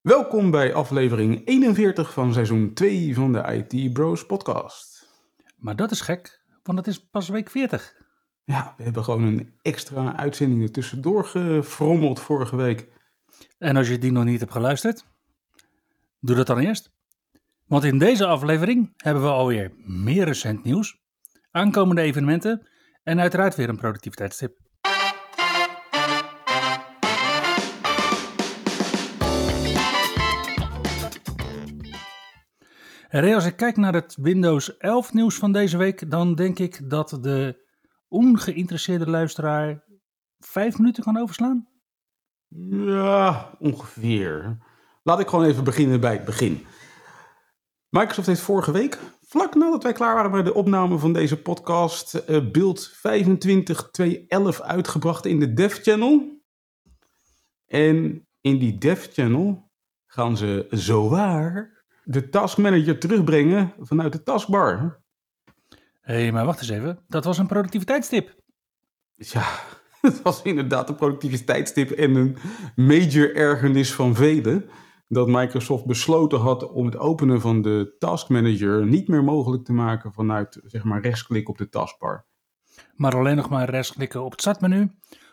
Welkom bij aflevering 41 van seizoen 2 van de IT Bros podcast. Maar dat is gek, want het is pas week 40. Ja, we hebben gewoon een extra uitzending er tussendoor gefrommeld vorige week. En als je die nog niet hebt geluisterd, doe dat dan eerst. Want in deze aflevering hebben we alweer meer recent nieuws, aankomende evenementen en uiteraard weer een productiviteitstip. En als ik kijk naar het Windows 11 nieuws van deze week, dan denk ik dat de ongeïnteresseerde luisteraar vijf minuten kan overslaan. Ja, ongeveer. Laat ik gewoon even beginnen bij het begin. Microsoft heeft vorige week, vlak nadat wij klaar waren met de opname van deze podcast, uh, Build 25.2.11 uitgebracht in de Dev Channel. En in die Dev Channel gaan ze zowaar de Task Manager terugbrengen vanuit de taskbar. Hé, hey, maar wacht eens even. Dat was een productiviteitstip. Ja, het was inderdaad een productiviteitstip en een major ergernis van velen. Dat Microsoft besloten had om het openen van de Task Manager niet meer mogelijk te maken vanuit zeg maar rechtsklik op de taskbar. Maar alleen nog maar rechtsklikken op het startmenu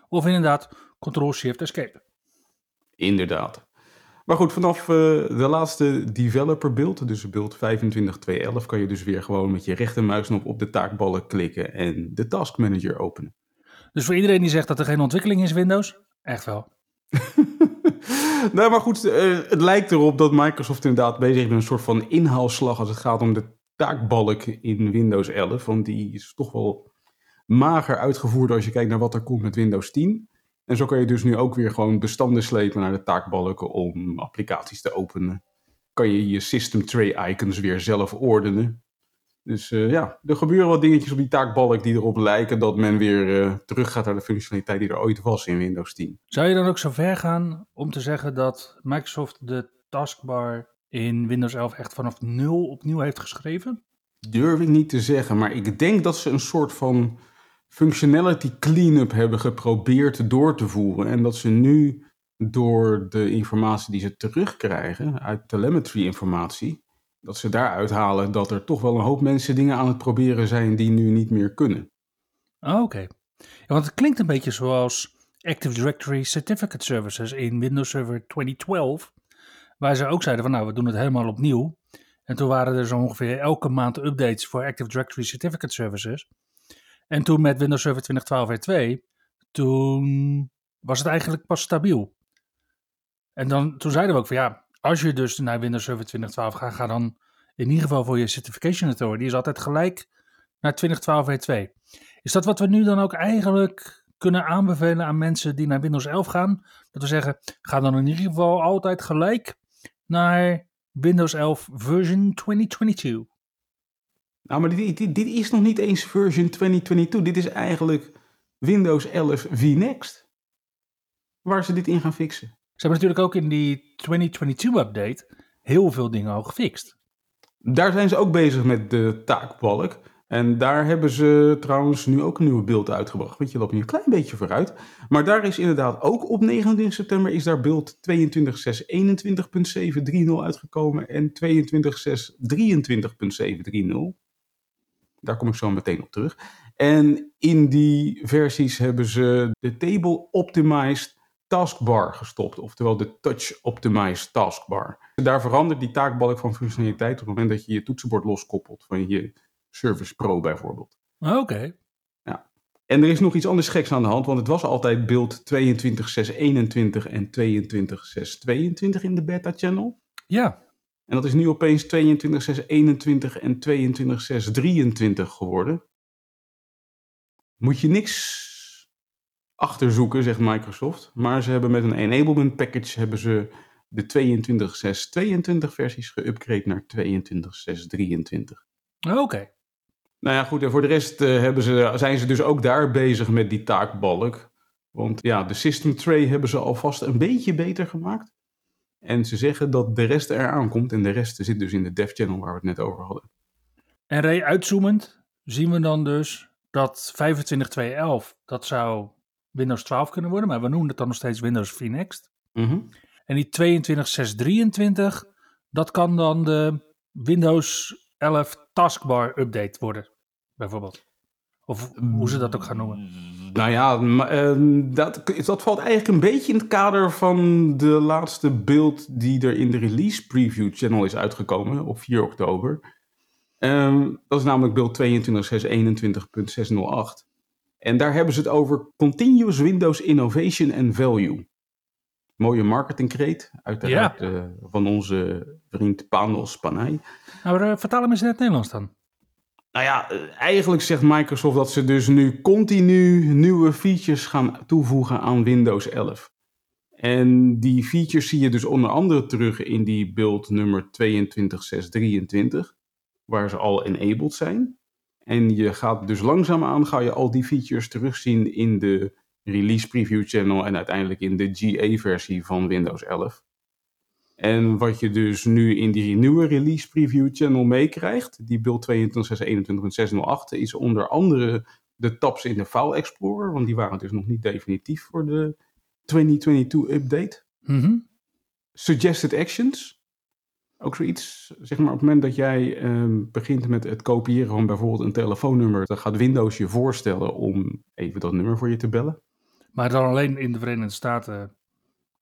of inderdaad Ctrl-Shift-Escape. Inderdaad. Maar goed, vanaf uh, de laatste developer build, dus build 25.2.11, kan je dus weer gewoon met je rechtermuisknop op de taakballen klikken en de Task Manager openen. Dus voor iedereen die zegt dat er geen ontwikkeling is Windows, echt wel. nou, maar goed, uh, het lijkt erop dat Microsoft inderdaad bezig is met een soort van inhaalslag als het gaat om de taakbalk in Windows 11. Want die is toch wel mager uitgevoerd als je kijkt naar wat er komt met Windows 10. En zo kan je dus nu ook weer gewoon bestanden slepen naar de taakbalken om applicaties te openen. Kan je je system tray icons weer zelf ordenen. Dus uh, ja, er gebeuren wat dingetjes op die taakbalk die erop lijken dat men weer uh, terug gaat naar de functionaliteit die er ooit was in Windows 10. Zou je dan ook zo ver gaan om te zeggen dat Microsoft de taskbar in Windows 11 echt vanaf nul opnieuw heeft geschreven? Durf ik niet te zeggen, maar ik denk dat ze een soort van functionality cleanup hebben geprobeerd door te voeren. En dat ze nu door de informatie die ze terugkrijgen uit telemetry informatie, dat ze daaruit halen dat er toch wel een hoop mensen dingen aan het proberen zijn die nu niet meer kunnen. Oh, Oké. Want het klinkt een beetje zoals Active Directory Certificate Services in Windows Server 2012, waar ze ook zeiden van nou, we doen het helemaal opnieuw. En toen waren er zo ongeveer elke maand updates voor Active Directory Certificate Services. En toen met Windows Server 2012 v2, toen was het eigenlijk pas stabiel. En dan, toen zeiden we ook van ja, als je dus naar Windows Server 2012 gaat, ga dan in ieder geval voor je Certification Authority, die is altijd gelijk naar 2012 v2. Is dat wat we nu dan ook eigenlijk kunnen aanbevelen aan mensen die naar Windows 11 gaan? Dat we zeggen, ga dan in ieder geval altijd gelijk naar Windows 11 version 2022. Nou, maar dit, dit, dit, is nog niet eens version 2022. Dit is eigenlijk Windows 11 vNext. Waar ze dit in gaan fixen. Ze hebben natuurlijk ook in die 2022-update heel veel dingen al gefixt. Daar zijn ze ook bezig met de taakbalk. En daar hebben ze trouwens nu ook een nieuwe beeld uitgebracht. Want je loopt nu een klein beetje vooruit. Maar daar is inderdaad ook op 29 september is daar beeld 22.6.21.730 uitgekomen. En 22.6.23.730. Daar kom ik zo meteen op terug. En in die versies hebben ze de Table Optimized Taskbar gestopt. Oftewel de Touch Optimized Taskbar. Daar verandert die taakbalk van functionaliteit op het moment dat je je toetsenbord loskoppelt van je Service Pro bijvoorbeeld. Oké. Ja. En er is nog iets anders geks aan de hand, want het was altijd beeld 22.6.21 en 22.6.22 in de beta channel. Ja. En dat is nu opeens 22.621 en 22.623 geworden. Moet je niks achterzoeken, zegt Microsoft. Maar ze hebben met een enablement package hebben ze de 22.6.22 versies geüpgrade naar 22.6.23. Oké. Nou ja, goed. En voor de rest eh, hebben ze, zijn ze dus ook daar bezig met die taakbalk. Want ja, de system tray hebben ze alvast een beetje beter gemaakt. En ze zeggen dat de rest eraan komt. En de rest zit dus in de dev channel waar we het net over hadden. En Ray, uitzoomend zien we dan dus dat 25.2.11, dat zou Windows 12 kunnen worden. Maar we noemen het dan nog steeds Windows 4 Next. Mhm. En die 22.6.23, dat kan dan de Windows 11 taskbar update worden, bijvoorbeeld. Of hoe ze dat ook gaan noemen. Nou ja, maar, ehm, dat, dat valt eigenlijk een beetje in het kader van de laatste beeld die er in de release preview channel is uitgekomen op 4 oktober. Ehm, dat is namelijk beeld 22.621.608. En daar hebben ze het over Continuous Windows Innovation and Value. Mooie marketingkreet, uiteraard eh, van onze vriend Panos Panay. Nou, uh, vertaal hem eens in het Nederlands dan. Nou ja, eh, eigenlijk zegt Microsoft dat ze dus nu continu nieuwe features gaan toevoegen aan Windows 11. En die features zie je dus onder andere terug in die build nummer 22.623, waar ze al enabled zijn. En je gaat dus langzaamaan ga je al die features terugzien in de release preview channel en uiteindelijk in de GA-versie van Windows 11. En wat je dus nu in die nieuwe release preview channel meekrijgt, die build 22.621.608, is onder andere de tabs in de File Explorer, want die waren dus nog niet definitief voor de 2022 update. Mm Suggested actions, ook zoiets, zeg maar op het moment dat jij ehm, begint met het kopiëren van bijvoorbeeld een telefoonnummer, dan gaat Windows je voorstellen om even dat nummer voor je te bellen. Maar dan alleen in de Verenigde Staten,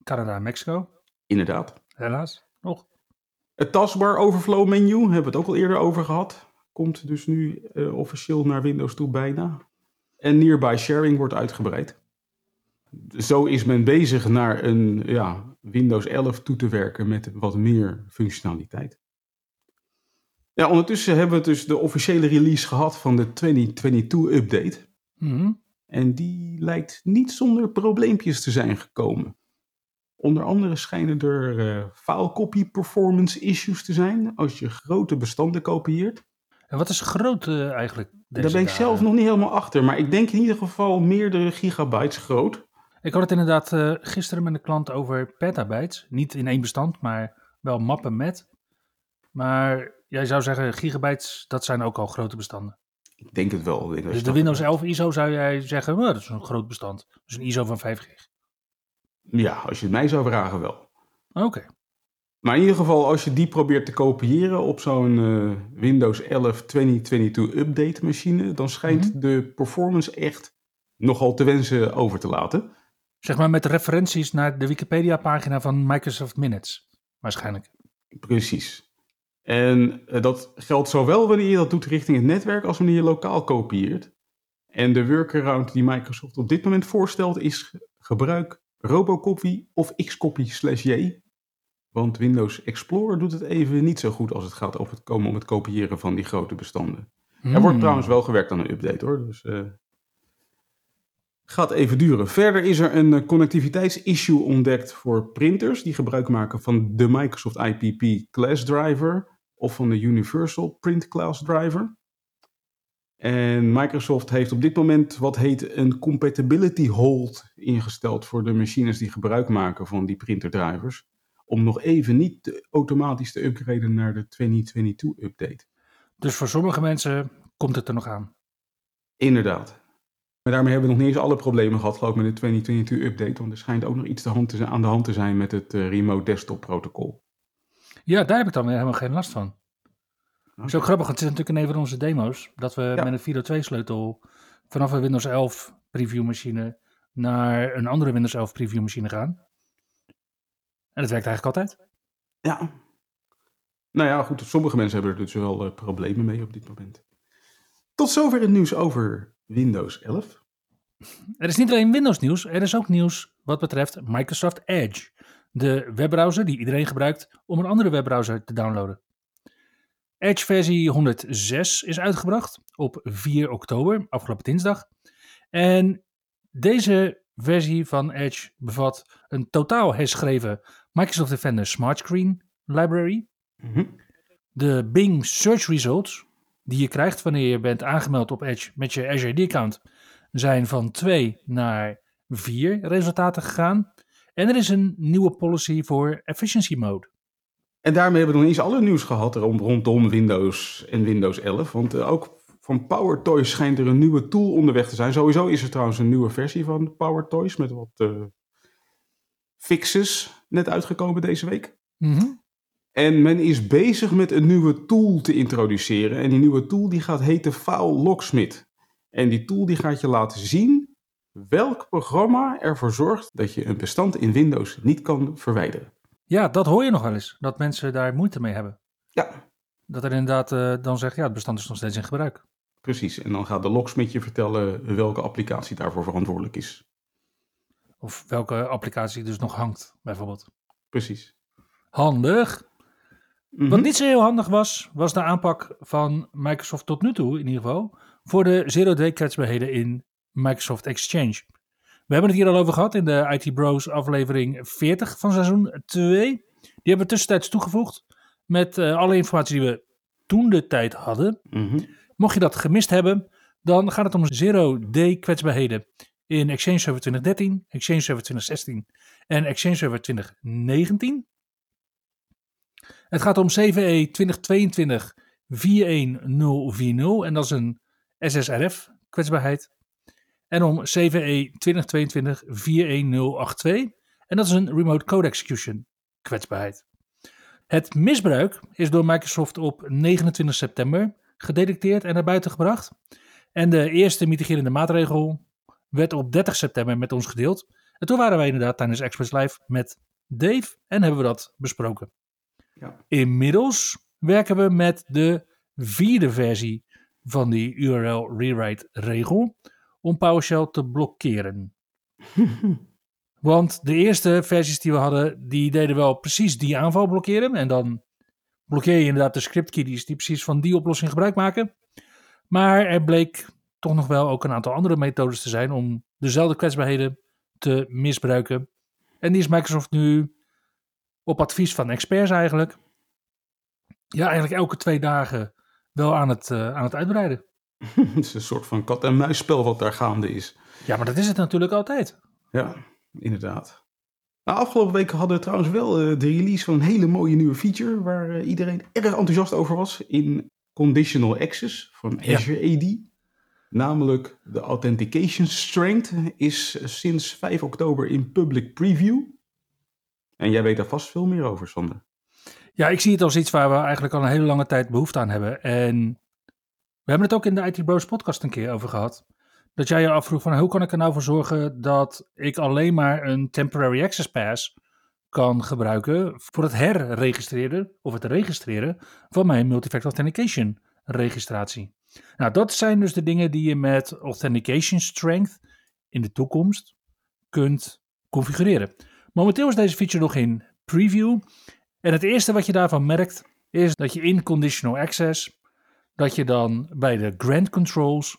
Canada en Mexico. Inderdaad. Helaas, nog. Het taskbar overflow menu, hebben we het ook al eerder over gehad. Komt dus nu uh, officieel naar Windows toe bijna. En nearby sharing wordt uitgebreid. Zo is men bezig naar een ja, Windows 11 toe te werken met wat meer functionaliteit. Ja, ondertussen hebben we dus de officiële release gehad van de 2022 update. Mm En die lijkt niet zonder probleempjes te zijn gekomen. Onder andere schijnen er uh, file copy performance issues te zijn als je grote bestanden kopieert. En wat is groot uh, eigenlijk? Daar ben ik zelf nog niet helemaal achter, maar ik denk in ieder geval meerdere gigabytes groot. Ik had het inderdaad uh, gisteren met een klant over petabytes. Niet in één bestand, maar wel mappen met. Maar jij zou zeggen, gigabytes, dat zijn ook al grote bestanden. Ik denk het wel. Dus de Windows 11 ISO zou jij zeggen, oh, dat is een groot bestand. Dus een ISO van 5 gig. Ja, als je het mij zou vragen wel. Oké. Okay. Maar in ieder geval, als je die probeert te kopiëren op zo'n uh, Windows 11 2022 update machine, dan schijnt mm -hmm. de performance echt nogal te wensen over te laten. Zeg maar met referenties naar de Wikipedia-pagina van Microsoft Minutes, waarschijnlijk. Precies. En uh, dat geldt zowel wanneer je dat doet richting het netwerk als wanneer je lokaal kopieert. En de workaround die Microsoft op dit moment voorstelt is gebruik Robocopy of Xcopy slash J. Want Windows Explorer doet het even niet zo goed als het gaat over het komen om het kopiëren van die grote bestanden. Hmm. Er wordt trouwens wel gewerkt aan een update hoor, dus uh, gaat even duren. Verder is er een uh, connectiviteitsissue ontdekt voor printers die gebruik maken van de Microsoft IPP Class Driver of van de Universal Print Class Driver. En Microsoft heeft op dit moment wat heet een compatibility hold ingesteld voor de machines die gebruik maken van die printerdrivers. Om nog even niet te, automatisch te upgraden naar de 2022 update. Dus voor sommige mensen komt het er nog aan. Inderdaad. Maar daarmee hebben we nog niet eens alle problemen gehad, geloof ik, met de 2022 update. Want er schijnt ook nog iets aan de hand te zijn met het uh, remote desktop protocol. Ja, daar heb ik dan weer helemaal geen last van. Is ook grappig, het is natuurlijk in een van onze demo's, dat we ja. met een 402 sleutel vanaf een Windows 11 preview machine naar een andere Windows 11 preview machine gaan. En dat werkt eigenlijk altijd. Ja. Nou ja, goed, sommige mensen hebben er dus wel uh, problemen mee op dit moment. Tot zover het nieuws over Windows 11. Er is niet alleen Windows nieuws, er is ook nieuws wat betreft Microsoft Edge. De webbrowser die iedereen gebruikt om een andere webbrowser te downloaden. Edge versie 106 is uitgebracht op 4 oktober, afgelopen dinsdag. En deze versie van Edge bevat een totaal herschreven Microsoft Defender Smart Screen Library. Mhm. De Bing Search Results, die je krijgt wanneer je bent aangemeld op Edge met je Azure AD-account, zijn van 2 naar 4 resultaten gegaan. En er is een nieuwe policy voor Efficiency Mode. En daarmee hebben we nog eens alle nieuws gehad rond, rondom Windows en Windows 11. Want eh, ook van PowerToys schijnt er een nieuwe tool onderweg te zijn. Sowieso is er trouwens een nieuwe versie van PowerToys met wat eh, fixes net uitgekomen deze week. Mhm. En men is bezig met een nieuwe tool te introduceren. En die nieuwe tool die gaat heten File Locksmith. En die tool die gaat je laten zien welk programma ervoor zorgt dat je een bestand in Windows niet kan verwijderen. Ja, dat hoor je nog wel eens, dat mensen daar moeite mee hebben. Ja, Dat er inderdaad eh, dan zegt, ja, het bestand is nog steeds in gebruik. precies. En dan gaat de locksmith je vertellen welke applicatie daarvoor verantwoordelijk is. Of welke applicatie dus nog hangt, bijvoorbeeld. Precies. Handig. Mhm. Wat niet zo heel handig was, was de aanpak van Microsoft tot nu toe in ieder geval voor de zero-day kwetsbaarheden in Microsoft Exchange. We hebben het hier al over gehad in de IT Bros aflevering 40 van seizoen 2. Die hebben we tussentijds toegevoegd met eh, alle informatie die we toen de tijd hadden. Mhm. Mocht je dat gemist hebben, dan gaat het om zero-day kwetsbaarheden in Exchange Server 2013, Exchange Server 2016 en Exchange Server 2019. Het gaat om CVE 2022 41040 en dat is een SSRF kwetsbaarheid. En om CVE 2022 41082 en dat is een Remote Code Execution kwetsbaarheid. Het misbruik is door Microsoft op 29 september gedetecteerd en naar buiten gebracht. En de eerste mitigerende maatregel werd op 30 september met ons gedeeld. En toen waren wij inderdaad tijdens Express Live met Dave en hebben we dat besproken. Ja. Inmiddels werken we met de vierde versie van die URL rewrite regel om PowerShell te blokkeren. Want de eerste versies die we hadden, die deden wel precies die aanval blokkeren. En dan blokkeer je inderdaad de scriptkiddies die precies van die oplossing gebruik maken. Maar er bleek toch nog wel ook een aantal andere methodes te zijn om dezelfde kwetsbaarheden te misbruiken. En die is Microsoft nu op advies van experts eigenlijk, ja, eigenlijk elke twee dagen wel aan het, eh, aan het uitbreiden. Het is een soort van kat-en-muisspel wat daar gaande is. Ja, maar dat is het natuurlijk altijd. Ja, inderdaad. Nou, afgelopen weken hadden we trouwens wel eh, de release van een hele mooie nieuwe feature waar eh, iedereen erg enthousiast over was in Conditional Access van Ja. Azure AD. Namelijk de Authentication Strength is sinds 5 oktober in public preview. En jij weet daar vast veel meer over, Sander. Ja, ik zie het als iets waar we eigenlijk al een hele lange tijd behoefte aan hebben. En we hebben het ook in de IT Bros podcast een keer over gehad. Dat jij je afvroeg van hoe kan ik er nou voor zorgen dat ik alleen maar een temporary access pass kan gebruiken voor het herregistreren of het registreren van mijn multifactor authentication registratie. Nou, dat zijn dus de dingen die je met authentication strength in de toekomst kunt configureren. Momenteel is deze feature nog in preview. En het eerste wat je daarvan merkt is dat je in conditional access, dat je dan bij de grant controls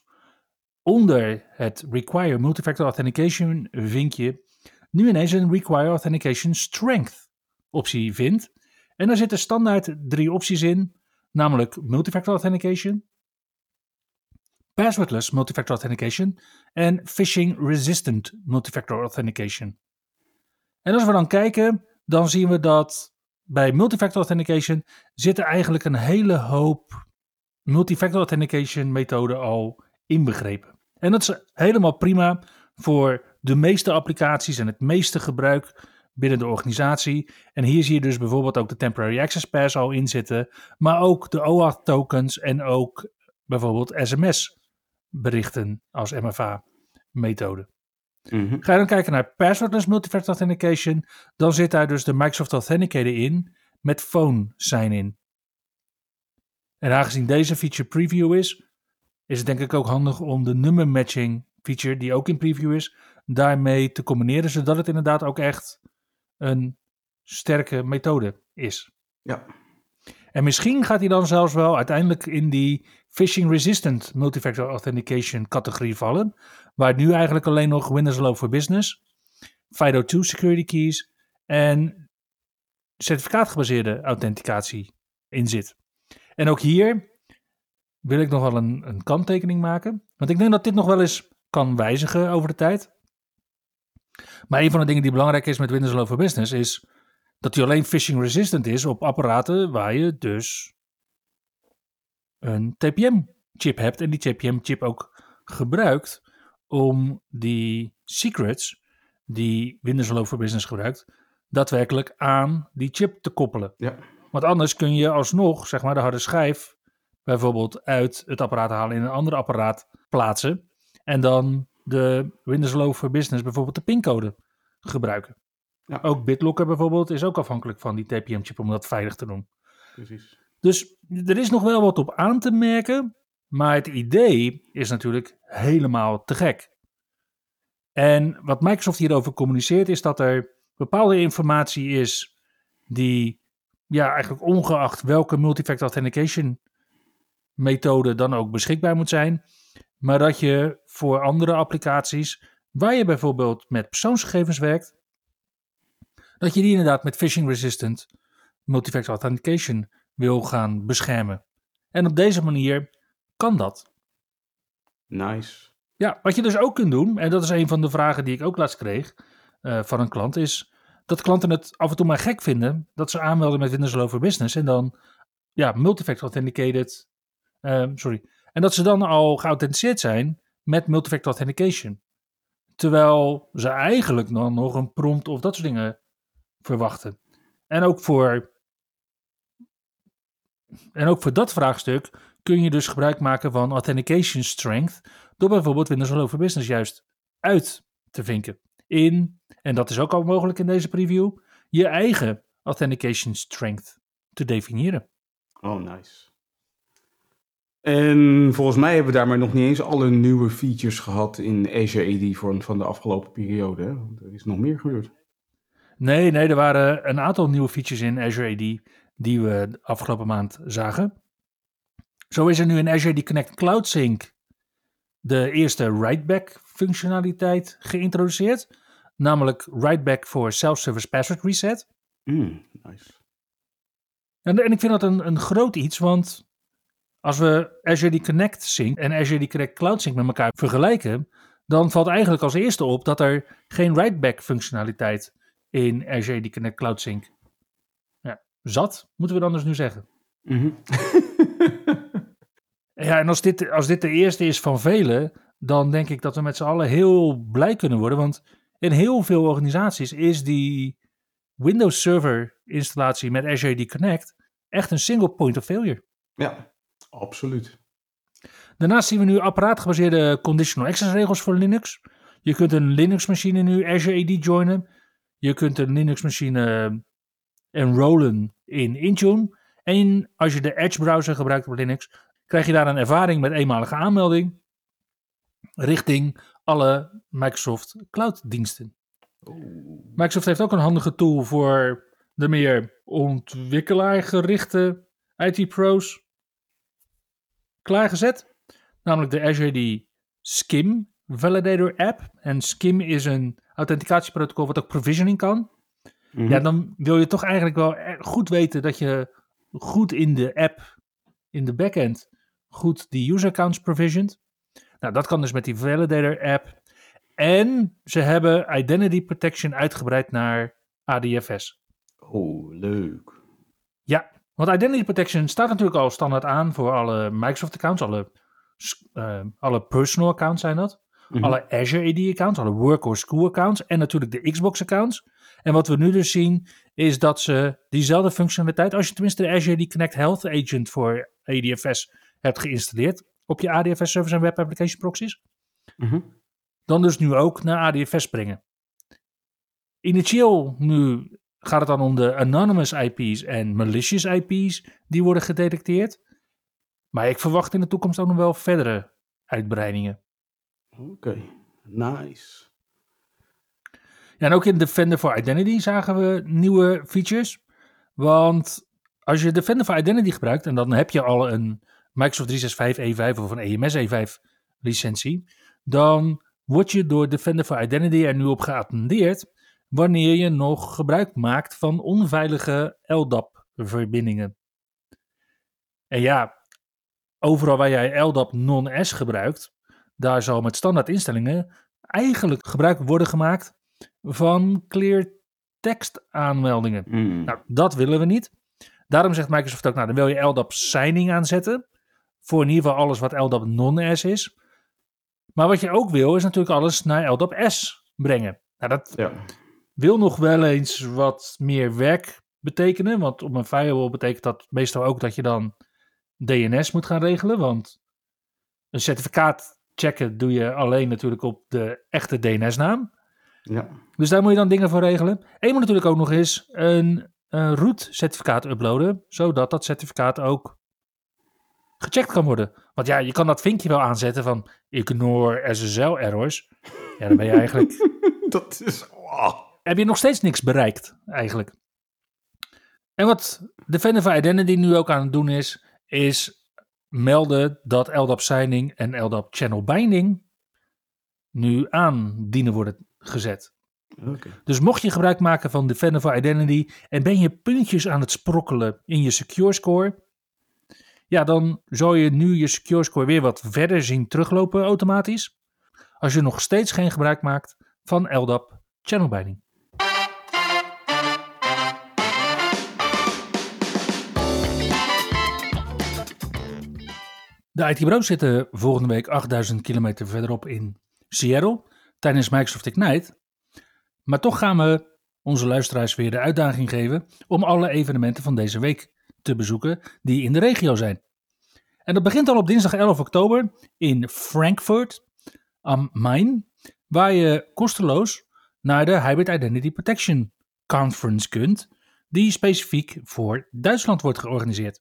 onder het require multifactor authentication vinkje nu ineens een require authentication strength optie vindt. En daar zitten standaard drie opties in, namelijk multifactor authentication, passwordless multifactor authentication en phishing resistant multifactor authentication. En als we dan kijken, dan zien we dat bij multifactor authentication zitten eigenlijk een hele hoop multifactor authentication methoden al inbegrepen. En dat is helemaal prima voor de meeste applicaties en het meeste gebruik binnen de organisatie. En hier zie je dus bijvoorbeeld ook de Temporary Access Pass al in zitten, maar ook de OAuth tokens en ook bijvoorbeeld SMS berichten als MFA methode. Mhm. Ga je dan kijken naar passwordless multifactor authentication, dan zit daar dus de Microsoft Authenticator in met phone sign-in. En aangezien deze feature preview is, is het denk ik ook handig om de number matching feature, die ook in preview is, daarmee te combineren, zodat het inderdaad ook echt een sterke methode is. Ja. En misschien gaat hij dan zelfs wel uiteindelijk in die phishing resistant multifactor authentication categorie vallen, waar nu eigenlijk alleen nog Windows Hello for Business, FIDO2 security keys en certificaatgebaseerde authenticatie in zit. En ook hier wil ik nog wel een, een kanttekening maken. Want ik denk dat dit nog wel eens kan wijzigen over de tijd. Maar een van de dingen die belangrijk is met Windows for Business is dat hij alleen phishing resistant is op apparaten waar je dus een TPM-chip hebt en die TPM-chip ook gebruikt om die secrets die Windows for Business gebruikt, daadwerkelijk aan die chip te koppelen. Ja. Want anders kun je alsnog, zeg maar, de harde schijf bijvoorbeeld uit het apparaat halen in een ander apparaat plaatsen en dan de Windows Hello for Business bijvoorbeeld de pincode gebruiken. Ja. Ook BitLocker bijvoorbeeld is ook afhankelijk van die TPM-chip om dat veilig te doen. Precies. Dus er is nog wel wat op aan te merken, maar het idee is natuurlijk helemaal te gek. En wat Microsoft hierover communiceert is dat er bepaalde informatie is die ja, eigenlijk ongeacht welke multifactor authentication methode dan ook beschikbaar moet zijn, maar dat je voor andere applicaties waar je bijvoorbeeld met persoonsgegevens werkt, dat je die inderdaad met phishing resistant multifactor authentication wil gaan beschermen. En op deze manier kan dat. Nice. Ja, wat je dus ook kunt doen, en dat is een van de vragen die ik ook laatst kreeg uh, van een klant, is dat klanten het af en toe maar gek vinden dat ze aanmelden met Windows Hello for Business en dan ja, multifactor authenticated, uh, sorry, en dat ze dan al geauthenticeerd zijn met multifactor authentication. Terwijl ze eigenlijk dan nog een prompt of dat soort dingen verwachten. En ook voor, en ook voor dat vraagstuk kun je dus gebruik maken van authentication strength door bijvoorbeeld Windows Hello for Business juist uit te vinken. In, en dat is ook al mogelijk in deze preview, je eigen authentication strength te definiëren. Oh, nice. En volgens mij hebben we daar maar nog niet eens alle nieuwe features gehad in Azure AD van, van de afgelopen periode. Hè? Want er is nog meer gebeurd. Nee, nee, er waren een aantal nieuwe features in Azure AD die we de afgelopen maand zagen. Zo is er nu in Azure AD Connect Cloud Sync de eerste write-back functionaliteit geïntroduceerd. Namelijk write-back voor self-service password reset. Mm, nice. En, en ik vind dat een, een groot iets, want als we Azure Connect Sync en Azure Connect Cloud Sync met elkaar vergelijken, dan valt eigenlijk als eerste op dat er geen write-back functionaliteit in Azure Connect Cloud Sync ja, zat, moeten we dan dus nu zeggen. Mm Ja, en als dit, als dit de eerste is van velen, dan denk ik dat we met z'n allen heel blij kunnen worden. Want in heel veel organisaties is die Windows Server installatie met Azure AD Connect echt een single point of failure. Ja, absoluut. Daarnaast zien we nu apparaatgebaseerde conditional access regels voor Linux. Je kunt een Linux machine nu Azure AD joinen. Je kunt een Linux machine enrollen in Intune. En als je de Edge browser gebruikt op Linux, krijg je daar een ervaring met eenmalige aanmelding richting alle Microsoft Cloud diensten. Microsoft heeft ook een handige tool voor de meer ontwikkelaargerichte IT-pro's klaargezet. Namelijk de Azure AD Skim Validator app. En Skim is een authenticatieprotocol wat ook provisioning kan. Mm -hmm. Ja, dan wil je toch eigenlijk wel goed weten dat je goed in de app, in de backend, goed die user accounts provisioned. Nou, dat kan dus met die Validator app. En ze hebben Identity Protection uitgebreid naar ADFS. Oh, leuk. Ja, want Identity Protection staat natuurlijk al standaard aan voor alle Microsoft accounts, alle, uh, alle personal accounts zijn dat. Mm -hmm. Alle Azure AD accounts, alle work or school accounts en natuurlijk de Xbox accounts. En wat we nu dus zien is dat ze diezelfde functionaliteit, als je tenminste de Azure AD Connect Health Agent voor ADFS hebt geïnstalleerd op je ADFS Service en Web Application Proxies, mm -hmm. dan dus nu ook naar ADFS brengen. Initieel nu gaat het dan om de anonymous IP's en malicious IP's die worden gedetecteerd. Maar ik verwacht in de toekomst ook nog wel verdere uitbreidingen. Oké, okay. nice. Ja, en ook in Defender for Identity zagen we nieuwe features. Want als je Defender for Identity gebruikt, en dan heb je al een Microsoft 365 E5 of een EMS E5 licentie, dan word je door Defender for Identity er nu op geattendeerd wanneer je nog gebruik maakt van onveilige LDAP-verbindingen. En ja, overal waar jij LDAP non-S gebruikt, daar zal met standaard instellingen eigenlijk gebruik worden gemaakt van clear text aanmeldingen. Mm. Nou, dat willen we niet. Daarom zegt Microsoft ook, nou, dan wil je LDAP signing aanzetten. Voor in ieder geval alles wat LDAP non-S is. Maar wat je ook wil, is natuurlijk alles naar LDAP S brengen. Nou, dat ja. wil nog wel eens wat meer werk betekenen. Want op een firewall betekent dat meestal ook dat je dan DNS moet gaan regelen. Want een certificaat checken doe je alleen natuurlijk op de echte DNS-naam. ja. Dus daar moet je dan dingen voor regelen. En je moet natuurlijk ook nog eens een, een root certificaat uploaden, zodat dat certificaat ook gecheckt kan worden. Want ja, je kan dat vinkje wel aanzetten van ignore SSL errors. Ja, dan ben je eigenlijk, Dat is... heb je nog steeds niks bereikt eigenlijk. En wat Defender for Identity nu ook aan het doen is, is melden dat LDAP signing en LDAP channel binding nu aan dienen worden gezet. Oké. Dus mocht je gebruik maken van Defender for Identity en ben je puntjes aan het sprokkelen in je secure score, ja, dan zal je nu je secure score weer wat verder zien teruglopen automatisch. Als je nog steeds geen gebruik maakt van LDAP channel binding. De IT Bros zitten volgende week 8000 kilometer verderop in Seattle tijdens Microsoft Ignite. Maar toch gaan we onze luisteraars weer de uitdaging geven om alle evenementen van deze week te bezoeken die in de regio zijn. En dat begint al op dinsdag 11 oktober in Frankfurt am Main, waar je kosteloos naar de Hybrid Identity Protection Conference kunt, die specifiek voor Duitsland wordt georganiseerd.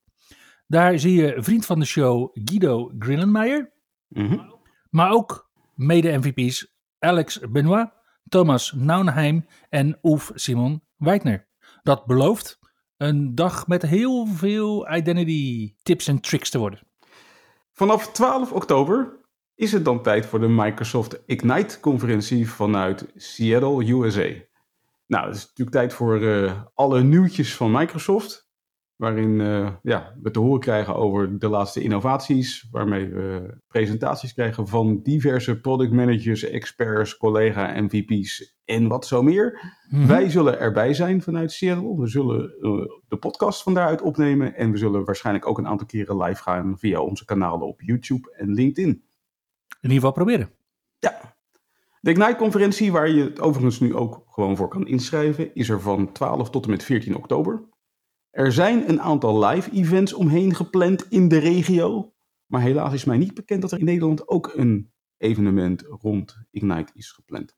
Daar zie je vriend van de show Guido Grillenmeijer, Mhm. maar ook mede-MVP's Alex Benoit, Thomas Naunheim en Oef Simon Weidner. Dat belooft een dag met heel veel identity tips en tricks te worden. Vanaf 12 oktober is het dan tijd voor de Microsoft Ignite-conferentie vanuit Seattle, USA. Nou, het is natuurlijk tijd voor eh, alle nieuwtjes van Microsoft. Waarin eh, ja, we te horen krijgen over de laatste innovaties. Waarmee we presentaties krijgen van diverse product managers, experts, collega, MVP's en wat zo meer. Mhm. Wij zullen erbij zijn vanuit Seattle. We zullen eh, de podcast van daaruit opnemen. En we zullen waarschijnlijk ook een aantal keren live gaan via onze kanalen op YouTube en LinkedIn. In ieder geval proberen. Ja. De Ignite-conferentie, waar je het overigens nu ook gewoon voor kan inschrijven, is er van 12 tot en met 14 oktober. Er zijn een aantal live events omheen gepland in de regio. Maar helaas is mij niet bekend dat er in Nederland ook een evenement rond Ignite is gepland.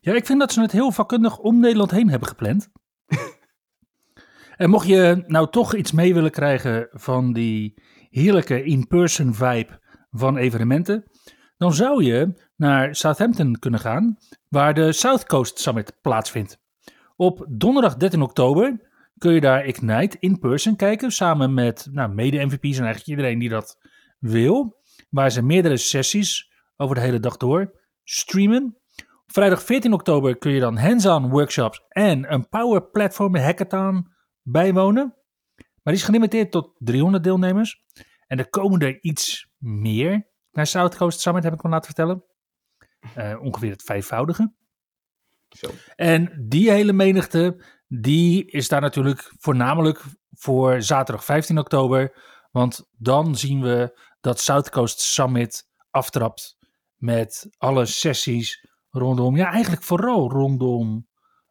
Ja, ik vind dat ze het heel vakkundig om Nederland heen hebben gepland. en mocht je nou toch iets mee willen krijgen van die heerlijke in-person vibe van evenementen, dan zou je naar Southampton kunnen gaan, waar de South Coast Summit plaatsvindt. Op donderdag 13 oktober kun je daar Ignite in person kijken, samen met nou, mede-MVP's en eigenlijk iedereen die dat wil, waar ze meerdere sessies over de hele dag door streamen. Vrijdag 14 oktober kun je dan hands-on workshops en een Power Platform hackathon bijwonen. Maar die is gelimiteerd tot 300 deelnemers. En er komen er iets meer naar South Coast Summit, heb ik me laten vertellen. Eh, ongeveer het vijfvoudige. Zo. En die hele menigte, die is daar natuurlijk voornamelijk voor zaterdag 15 oktober. Want dan zien we dat South Coast Summit aftrapt met alle sessies rondom, ja eigenlijk vooral rondom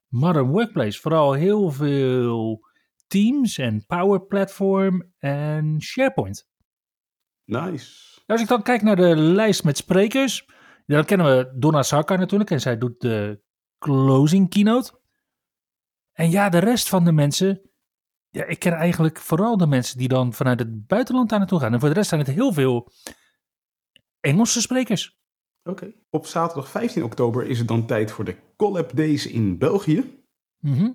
Modern Workplace. Vooral heel veel Teams en Power Platform en SharePoint. Nice. Als ik dan kijk naar de lijst met sprekers, dan kennen we Donna Sarkar natuurlijk en zij doet de closing keynote. En ja, de rest van de mensen, ja, ik ken eigenlijk vooral de mensen die dan vanuit het buitenland daar naartoe gaan. En voor de rest zijn het heel veel Engelse sprekers. Oké. Op zaterdag 15 oktober is het dan tijd voor de Collab Days in België. Mhm.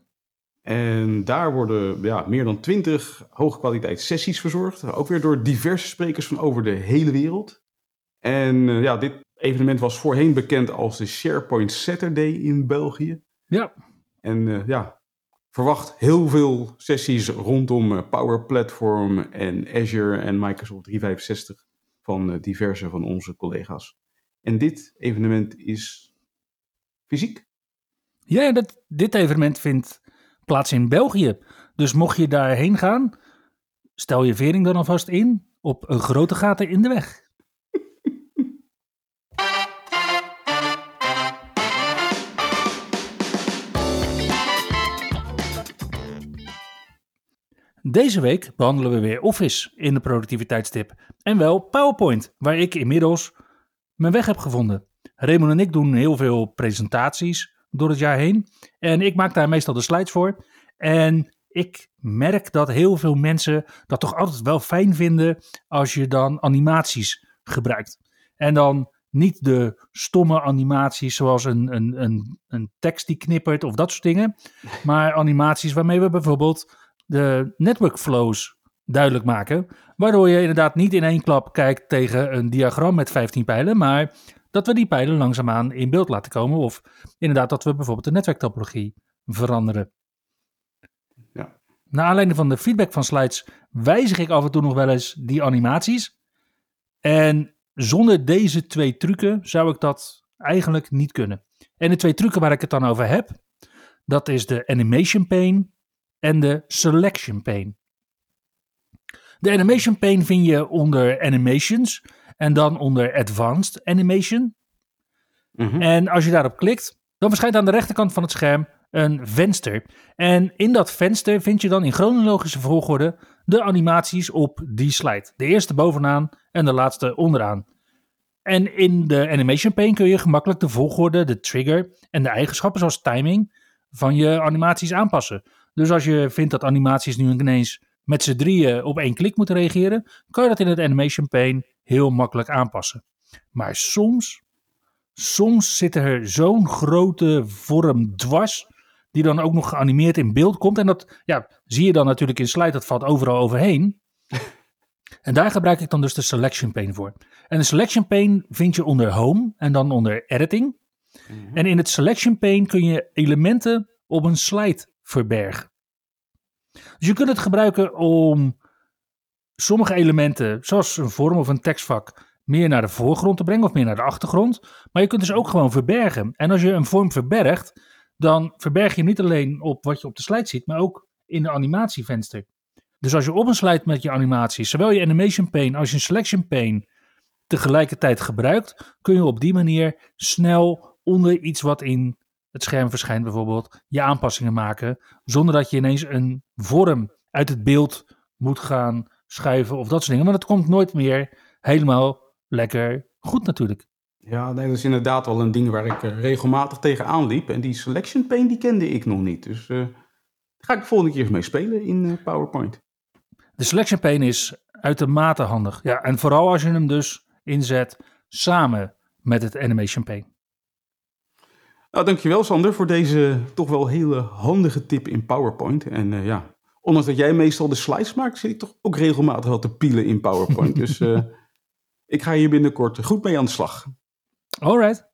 En daar worden ja, meer dan 20 hoogkwaliteit sessies verzorgd. Ook weer door diverse sprekers van over de hele wereld. En eh, ja, dit evenement was voorheen bekend als de SharePoint Saturday in België. Ja, En eh, ja, verwacht heel veel sessies rondom eh, Power Platform en Azure en Microsoft 365 van eh, diverse van onze collega's. En dit evenement is fysiek. Ja, dat, dit evenement vindt plaats in België. Dus mocht je daarheen gaan, stel je vering dan alvast in op een grote gaten in de weg. Deze week behandelen we weer Office in de productiviteitstip. En wel PowerPoint, waar ik inmiddels mijn weg heb gevonden. Raymond en ik doen heel veel presentaties door het jaar heen. En ik maak daar meestal de slides voor. En ik merk dat heel veel mensen dat toch altijd wel fijn vinden als je dan animaties gebruikt. En dan niet de stomme animaties zoals een, een, een, een tekst die knippert of dat soort dingen. Maar animaties waarmee we bijvoorbeeld de network flows duidelijk maken. Waardoor je inderdaad niet in één klap kijkt tegen een diagram met 15 pijlen, maar dat we die pijlen langzaamaan in beeld laten komen. Of inderdaad dat we bijvoorbeeld de netwerktopologie veranderen. Ja. Naar aanleiding van de feedback van slides wijzig ik af en toe nog wel eens die animaties. En zonder deze twee trucken zou ik dat eigenlijk niet kunnen. En de twee trucken waar ik het dan over heb, dat is de animation pane en de selection pane. De animation pane vind je onder animations en dan onder advanced animation. Mhm. En als je daarop klikt, dan verschijnt aan de rechterkant van het scherm een venster. En in dat venster vind je dan in chronologische volgorde de animaties op die slide. De eerste bovenaan en de laatste onderaan. En in de animation pane kun je gemakkelijk de volgorde, de trigger en de eigenschappen zoals timing van je animaties aanpassen. Dus als je vindt dat animaties nu ineens met z'n drieën op één klik moeten reageren, kan je dat in het animation pane heel makkelijk aanpassen. Maar soms, soms zit er zo'n grote vorm dwars, die dan ook nog geanimeerd in beeld komt. En dat ja, zie je dan natuurlijk in slide, dat valt overal overheen. En daar gebruik ik dan dus de selection pane voor. En de selection pane vind je onder home en dan onder editing. Mhm. En in het selection pane kun je elementen op een slide verbergen. Dus je kunt het gebruiken om sommige elementen, zoals een vorm of een tekstvak, meer naar de voorgrond te brengen of meer naar de achtergrond. Maar je kunt dus ook gewoon verbergen. En als je een vorm verbergt, dan verberg je hem niet alleen op wat je op de slide ziet, maar ook in de animatievenster. Dus als je op een slide met je animatie, zowel je animation pane als je selection pane tegelijkertijd gebruikt, kun je op die manier snel onder iets wat in het scherm verschijnt bijvoorbeeld, je aanpassingen maken, zonder dat je ineens een vorm uit het beeld moet gaan schuiven of dat soort dingen. Want het komt nooit meer helemaal lekker goed natuurlijk. Ja, nee, dat is inderdaad wel een ding waar ik eh, regelmatig tegenaan liep. En die selection pane, die kende ik nog niet. Dus eh, daar ga ik de volgende keer eens mee spelen in eh, PowerPoint. De selection pane is uitermate handig. Ja, en vooral als je hem dus inzet samen met het animation pane. Nou, dankjewel Sander voor deze toch wel hele handige tip in PowerPoint. En eh, ja, ondanks dat jij meestal de slides maakt, zit ik toch ook regelmatig wel te pielen in PowerPoint. dus eh, ik ga hier binnenkort goed mee aan de slag. Alright.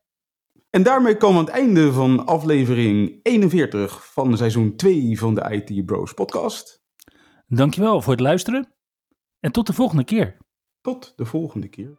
En daarmee komen we aan het einde van aflevering 41 van seizoen 2 van de IT Bros podcast. Dankjewel voor het luisteren. En tot de volgende keer. Tot de volgende keer.